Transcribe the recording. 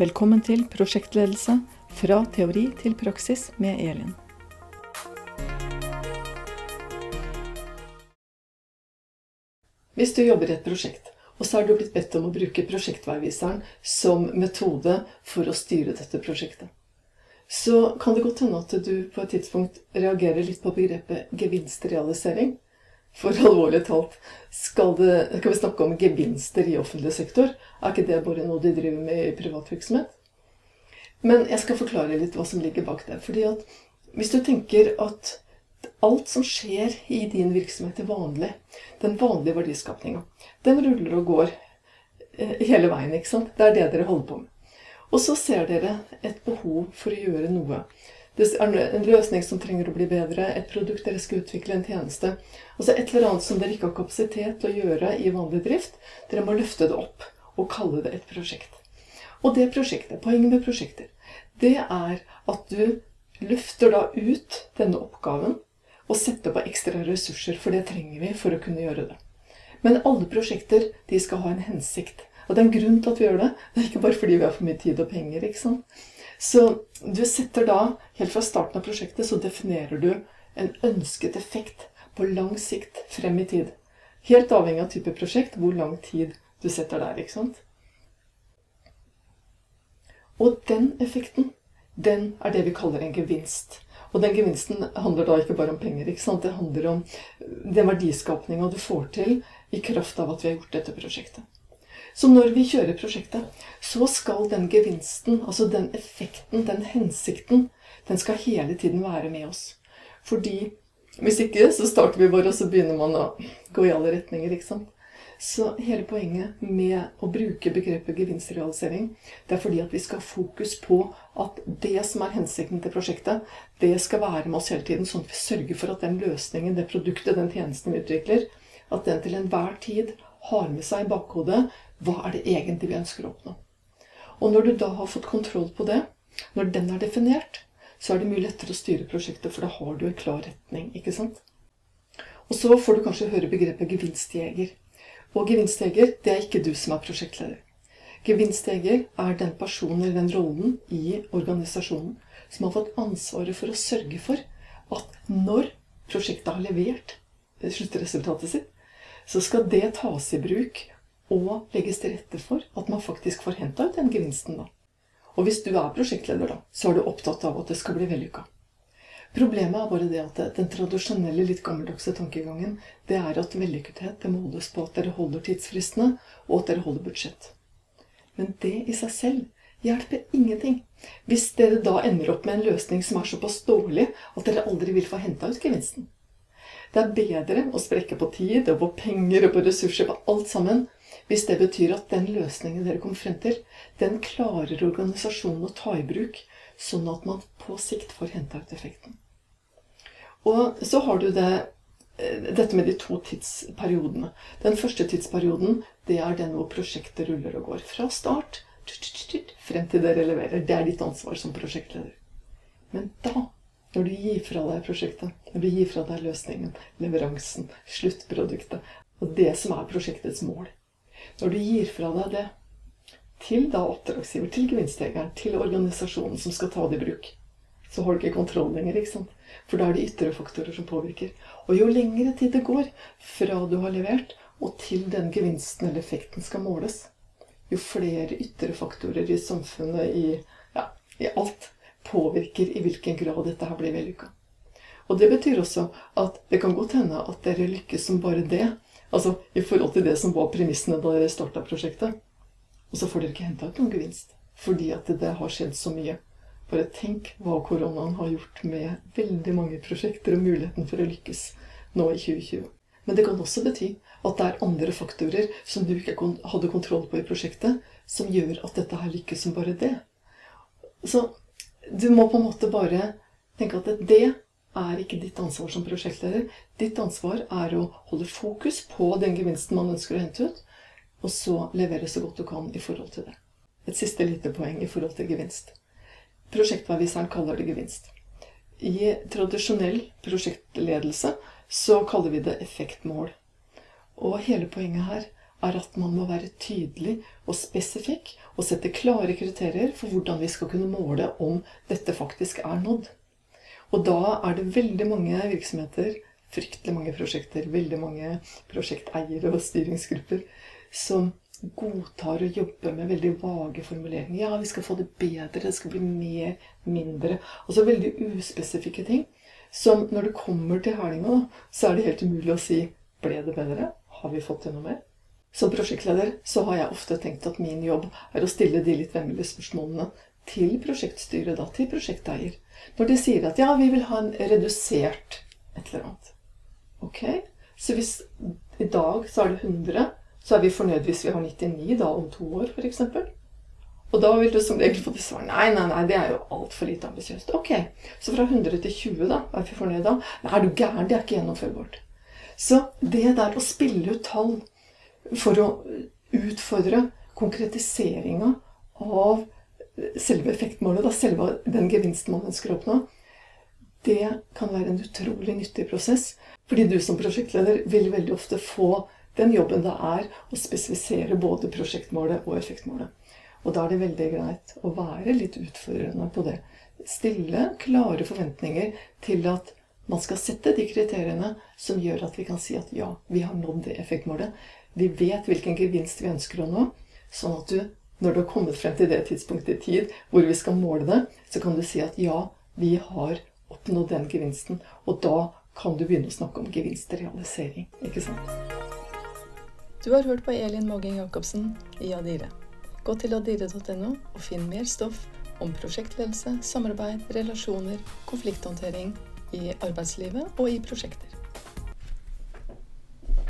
Velkommen til prosjektledelse fra teori til praksis med Elin. Hvis du jobber i et prosjekt, og så har du blitt bedt om å bruke prosjektveiviseren som metode for å styre dette prosjektet, så kan det godt hende at du på et tidspunkt reagerer litt på begrepet gevinstrealisering. For alvorlig talt, skal, det, skal, vi snakke om gevinster i offentlig sektor? Er ikke det bare noe de driver med i privat virksomhet? Men jeg skal forklare litt hva som ligger bak det. Fordi at hvis du tenker at alt som skjer i din virksomhet til vanlig, den vanlige verdiskapninga, den ruller og går eh, hele veien. ikke sant? Det er det dere holder på med. Og så ser dere et behov for å gjøre noe. Det er en løsning som trenger å bli bedre, et produkt dere skal utvikle, en tjeneste. Altså et eller annet som dere ikke har kapasitet til å gjøre i vanlig drift. Dere må løfte det opp og kalle det et prosjekt. Og det prosjektet, poenget med prosjekter, det er at du løfter da ut denne oppgaven og setter på ekstra ressurser, for det trenger vi for å kunne gjøre det. Men alle prosjekter de skal ha en hensikt. Og det er en grunn til at vi gjør det. Det er ikke bare fordi vi har for mye tid og penger. ikke sant? Så du setter da, helt fra starten av prosjektet, så definerer du en ønsket effekt på lang sikt frem i tid. Helt avhengig av type prosjekt, hvor lang tid du setter der. ikke sant? Og den effekten, den er det vi kaller en gevinst. Og den gevinsten handler da ikke bare om penger. ikke sant? Det handler om den verdiskapninga du får til i kraft av at vi har gjort dette prosjektet. Så når vi kjører prosjektet, så skal den gevinsten, altså den effekten, den hensikten, den skal hele tiden være med oss. Fordi hvis ikke, så starter vi bare, og så begynner man å gå i alle retninger. sant? Så hele poenget med å bruke begrepet gevinstrealisering, det er fordi at vi skal ha fokus på at det som er hensikten til prosjektet, det skal være med oss hele tiden, sånn at vi sørger for at den løsningen, det produktet, den tjenesten vi utvikler, at den til enhver tid har med seg i bakhodet hva er det egentlig vi ønsker å oppnå? Og når du da har fått kontroll på det, når den er definert, så er det mye lettere å styre prosjektet, for da har du en klar retning. ikke sant? Og så får du kanskje høre begrepet gevinstjeger. Og gevinstjeger, det er ikke du som er prosjektleder. Gevinstjeger er den personen eller den rollen i organisasjonen som har fått ansvaret for å sørge for at når prosjektet har levert sluttresultatet sitt, så skal det tas i bruk og legges til rette for at man faktisk får henta ut den gevinsten. da. Og hvis du er prosjektleder, da, så er du opptatt av at det skal bli vellykka. Problemet er bare det at den tradisjonelle, litt gammeldagse tankegangen det er at vellykkethet det måles på at dere holder tidsfristene, og at dere holder budsjett. Men det i seg selv hjelper ingenting hvis dere da ender opp med en løsning som er såpass dårlig at dere aldri vil få henta ut gevinsten. Det er bedre å sprekke på tid og på penger og på ressurser på alt sammen hvis det betyr at den løsningen dere kom frem til, den klarer organisasjonen å ta i bruk, sånn at man på sikt får henta ut effekten. Og så har du det, eh, dette med de to tidsperiodene. Den første tidsperioden det er den hvor prosjektet ruller og går. Fra start frem til dere leverer. Det er ditt ansvar som prosjektleder. Men da, når du gir fra deg prosjektet, når du gir fra deg løsningen, leveransen, sluttproduktet, og det som er prosjektets mål, når du gir fra deg det til da oppdragsgiver, til gevinstjegeren, til organisasjonen som skal ta det i bruk, så har du ikke kontroll lenger. ikke sant? For da er det ytre faktorer som påvirker. Og jo lengre tid det går fra du har levert, og til den gevinsten eller effekten skal måles, jo flere ytre faktorer i samfunnet, i, ja, i alt, påvirker i hvilken grad dette her blir vellykka. Og det betyr også at det kan godt hende at dere lykkes som bare det, Altså i forhold til det som var premissene da dere starta prosjektet. Og så får dere ikke henta ut noen gevinst. Fordi at det har skjedd så mye. Bare tenk hva koronaen har gjort med veldig mange prosjekter og muligheten for å lykkes nå i 2020. Men det kan også bety at det er andre faktorer som du ikke hadde kontroll på i prosjektet, som gjør at dette her lykkes som bare det. Så du må på en måte bare tenke at det er ikke ditt ansvar som prosjektleder. Ditt ansvar er å holde fokus på den gevinsten man ønsker å hente ut, og så levere så godt du kan i forhold til det. Et siste lite poeng i forhold til gevinst. Prosjektveiviseren kaller det gevinst. I tradisjonell prosjektledelse så kaller vi det effektmål. Og hele poenget her er at man må være tydelig og spesifikk og sette klare kriterier for hvordan vi skal kunne måle om dette faktisk er nådd. Og da er det veldig mange virksomheter, fryktelig mange prosjekter, veldig mange prosjekteiere og styringsgrupper som godtar å jobbe med veldig vage formuleringer. Ja, vi skal få det bedre, det skal bli mer, mindre. Altså veldig uspesifikke ting. Som når det kommer til hælinga, så er det helt umulig å si ble det bedre? Har vi fått til noe mer? Som prosjektleder så har jeg ofte tenkt at min jobb er å stille de litt vemmelige spørsmålene til prosjektstyret, da, til prosjekteier. Når de sier at ja, vi vil ha en redusert et eller annet. Ok, Så hvis i dag så er det 100, så er vi fornøyd hvis vi har 99 da om to år, f.eks. Og da vil du som regel få til svar nei, nei, nei, det er jo altfor lite ambisiøst. Ok, så fra 100 til 20, da, er vi fornøyd da? Nei, er du gæren? Det er ikke gjennomførbart. Så det der å spille ut tall for å utfordre konkretiseringa av selve effektmålet, da, selve den gevinsten man ønsker å oppnå, det kan være en utrolig nyttig prosess. Fordi du som prosjektleder vil veldig ofte få den jobben det er å spesifisere både prosjektmålet og effektmålet. Og da er det veldig greit å være litt utfordrende på det. Stille klare forventninger til at man skal sette de kriteriene som gjør at vi kan si at ja, vi har nådd det effektmålet. Vi vet hvilken gevinst vi ønsker å nå. Sånn at du, når du har kommet frem til det tidspunktet i tid hvor vi skal måle det, så kan du si at ja, vi har oppnådd den gevinsten. Og da kan du begynne å snakke om gevinstrealisering. Ikke sant? Du har hørt på Elin Mågeng Jacobsen i Adire. Gå til adire.no og finn mer stoff om prosjektledelse, samarbeid, relasjoner, konflikthåndtering i arbeidslivet og i prosjekter.